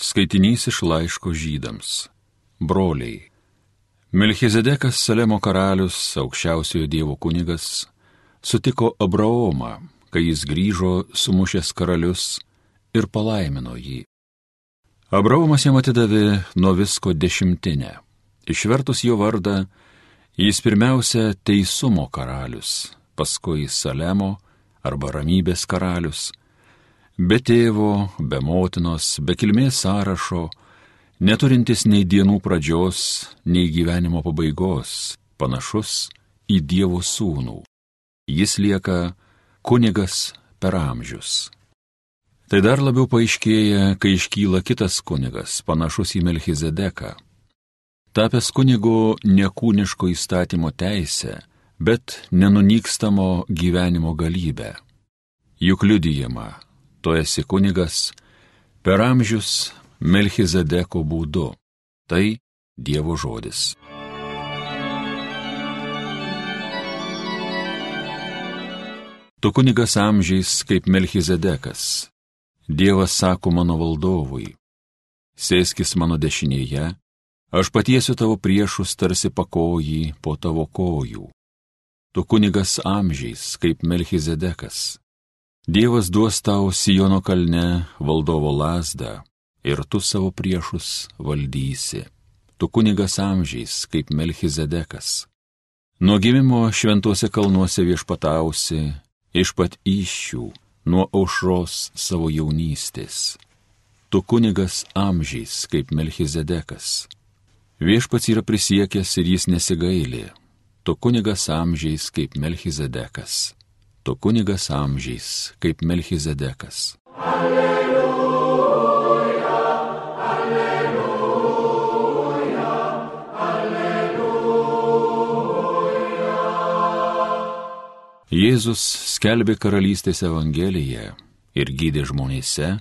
Skaitinys iš laiško žydams. Broliai. Melchizedekas Salemo karalius, aukščiausiojo Dievo kunigas, sutiko Abraomą, kai jis grįžo sumušęs karalius ir palaimino jį. Abraomas jam atidavė nuo visko dešimtinę. Išvertus jo vardą, jis pirmiausia teisumo karalius, paskui Salemo arba ramybės karalius, be tėvo, be motinos, be kilmės sąrašo, neturintis nei dienų pradžios, nei gyvenimo pabaigos, panašus į Dievo sūnų. Jis lieka kunigas per amžius. Tai dar labiau paaiškėja, kai iškyla kitas kunigas, panašus į Melchizedeką. Tapęs kunigu nekūniško įstatymo teisę, bet nenunykstamo gyvenimo galybę. Juk liudijama, tu esi kunigas per amžius Melchizedeko būdu. Tai Dievo žodis. Tu kunigas amžiais kaip Melchizedekas. Dievas sako mano valdovui, sėskis mano dešinėje, aš patiesiu tavo priešus tarsi pakojį po tavo kojų. Tu kunigas amžiais kaip Melchizedekas. Dievas duos tau Sijono kalne valdovo lasdą ir tu savo priešus valdysi. Tu kunigas amžiais, kaip Melchizedekas. Nuo gimimo šventuose kalnuose viešpatausi, iš pat iššių, nuo aušros savo jaunystės. Tu kunigas amžiais, kaip Melchizedekas. Viešpats yra prisiekęs ir jis nesigailė. Tu kunigas amžiais, kaip Melchizedekas tu kunigas amžiais, kaip Melchizedekas. Alleluja, alleluja, alleluja. Jėzus skelbė karalystės evangeliją ir gydė žmonėse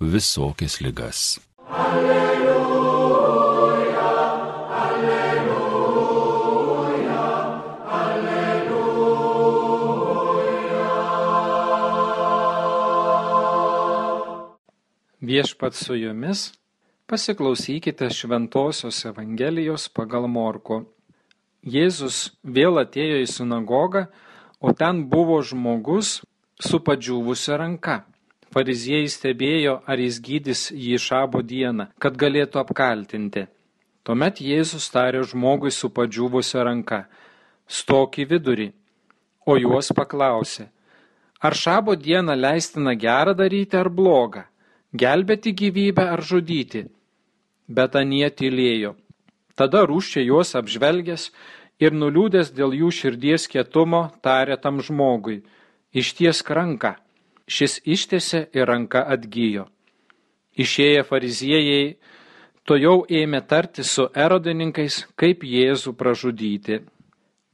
visokias ligas. Viešpat su jumis, pasiklausykite Šventojios Evangelijos pagal Morku. Jėzus vėl atėjo į sinagogą, o ten buvo žmogus su padžiūvusia ranka. Fariziejai stebėjo, ar jis gydys jį šabo dieną, kad galėtų apkaltinti. Tuomet Jėzus tarė žmogui su padžiūvusia ranka - stok į vidurį, o juos paklausė - ar šabo dieną leistina gerą daryti ar blogą gelbėti gyvybę ar žudyti. Bet anie tylėjo. Tada rūščiai juos apžvelgęs ir nuliūdęs dėl jų širdies kietumo tarė tam žmogui - ištiesk ranką. Šis ištiesė ir ranka atgyjo. Išėję fariziejai to jau ėmė tarti su erodininkais, kaip Jėzų pražudyti.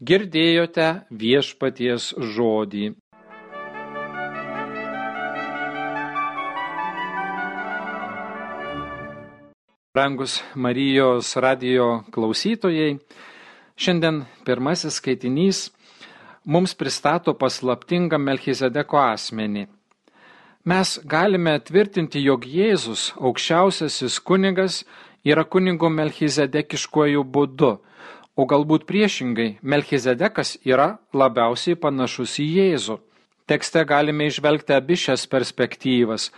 Girdėjote viešpaties žodį. Rangus Marijos radio klausytojai, šiandien pirmasis skaitinys mums pristato paslaptingą Melchizedeko asmenį. Mes galime tvirtinti, jog Jėzus, aukščiausiasis kunigas, yra kunigo Melchizedekiškuoju būdu, o galbūt priešingai, Melchizedekas yra labiausiai panašus į Jėzų. Tekste galime išvelgti abi šias perspektyvas.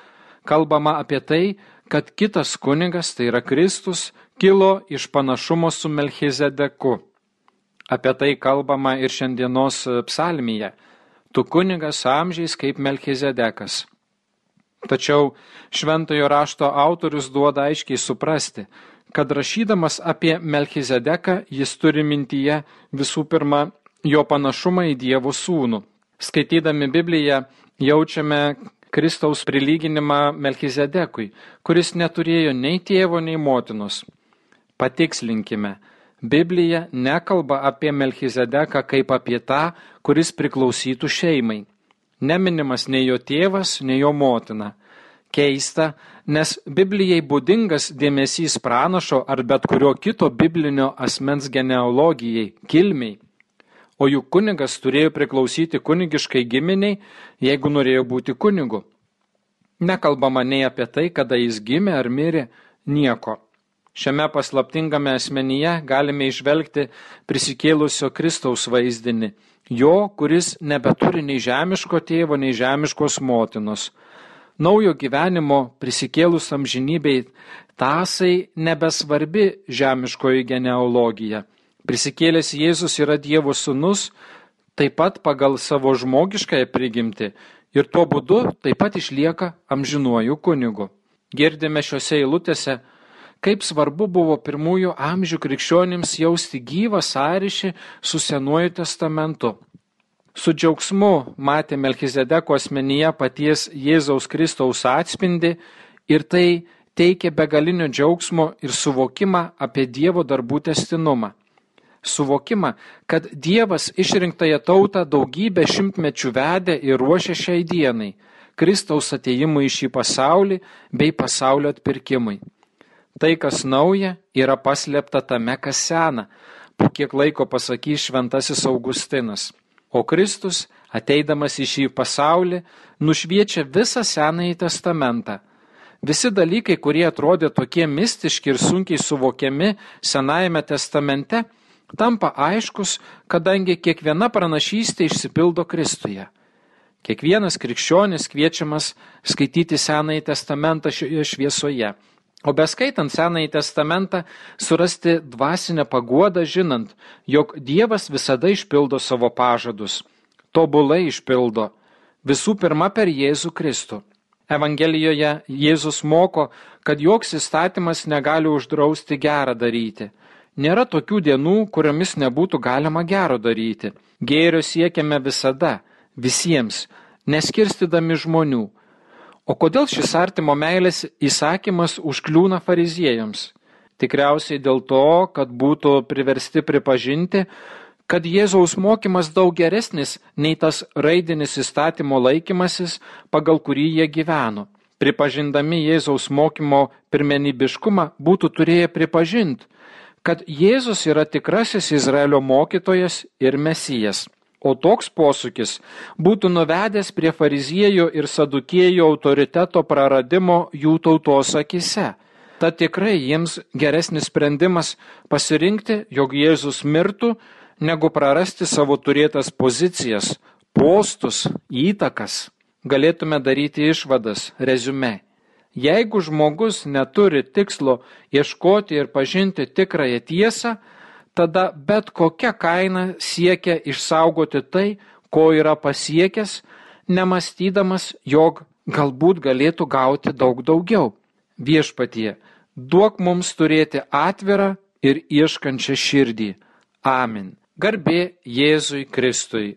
Kalbama apie tai, kad kitas kunigas, tai yra Kristus, kilo iš panašumo su Melchizedeku. Apie tai kalbama ir šiandienos psalmyje. Tu kunigas amžiais kaip Melchizedekas. Tačiau šventojo rašto autorius duoda aiškiai suprasti, kad rašydamas apie Melchizedeką jis turi mintyje visų pirma jo panašumą į Dievo sūnų. Skaitydami Bibliją jaučiame, Kristaus prilyginimą Melchizedekui, kuris neturėjo nei tėvo, nei motinos. Patikslinkime, Biblija nekalba apie Melchizedeką kaip apie tą, kuris priklausytų šeimai. Neminimas nei jo tėvas, nei jo motina. Keista, nes Biblijai būdingas dėmesys pranašo ar bet kurio kito biblinio asmens genealogijai, kilmiai o juk kunigas turėjo priklausyti kunigiškai giminiai, jeigu norėjo būti kunigu. Nekalbama nei apie tai, kada jis gimė ar mirė, nieko. Šiame paslaptingame asmenyje galime išvelgti prisikėlusio Kristaus vaizdinį, jo, kuris nebeturi nei žemiško tėvo, nei žemiškos motinos. Naujo gyvenimo prisikėlus amžinybei tasai nebesvarbi žemiškoji genealogija. Prisikėlęs Jėzus yra Dievo sūnus, taip pat pagal savo žmogiškąją prigimtį ir tuo būdu taip pat išlieka amžinuoju kunigu. Girdime šiuose eilutėse, kaip svarbu buvo pirmųjų amžių krikščionims jausti gyvą sąryšį su Senuoju testamentu. Su džiaugsmu matė Melchizedeko asmenyje paties Jėzaus Kristaus atspindi ir tai teikė begalinio džiaugsmo ir suvokimą apie Dievo darbų testinumą. Suvokimą, kad Dievas išrinktąją tautą daugybę šimtmečių vedė ir ruošė šiai dienai, Kristaus ateimui į šį pasaulį bei pasaulio atpirkimui. Tai, kas nauja, yra paslėpta tame, kas sena, po kiek laiko pasakys šventasis Augustinas. O Kristus, ateidamas į šį pasaulį, nušviečia visą Senąjį testamentą. Visi dalykai, kurie atrodė tokie mistiški ir sunkiai suvokiami Senajame testamente, tampa aiškus, kadangi kiekviena pranašystė išsipildo Kristuje. Kiekvienas krikščionis kviečiamas skaityti Senąjį testamentą šioje šviesoje O beskaitant Senąjį testamentą, surasti dvasinę paguodą, žinant, jog Dievas visada išpildo savo pažadus. Tobulai išpildo. Visų pirma per Jėzų Kristų. Evangelijoje Jėzus moko, kad joks įstatymas negali uždrausti gerą daryti. Nėra tokių dienų, kuriomis nebūtų galima gero daryti. Gėrio siekiame visada, visiems, neskirstydami žmonių O kodėl šis artimo meilės įsakymas užkliūna fariziejams? Tikriausiai dėl to, kad būtų priversti pripažinti, kad Jėzaus mokymas daug geresnis nei tas raidinis įstatymo laikymasis, pagal kurį jie gyveno. Pripažindami Jėzaus mokymo pirmenybiškumą būtų turėję pripažinti, kad Jėzus yra tikrasis Izraelio mokytojas ir mesijas. O toks posūkis būtų nuvedęs prie fariziejų ir sadukėjų autoriteto praradimo jų tautos akise. Ta tikrai jiems geresnis sprendimas pasirinkti, jog Jėzus mirtų, negu prarasti savo turėtas pozicijas, postus, įtakas. Galėtume daryti išvadas, rezume. Jeigu žmogus neturi tikslo ieškoti ir pažinti tikrąją tiesą, tada bet kokia kaina siekia išsaugoti tai, ko yra pasiekęs, nemastydamas, jog galbūt galėtų gauti daug daugiau. Viešpatie, duok mums turėti atvirą ir ieškančią širdį. Amen. Garbė Jėzui Kristui.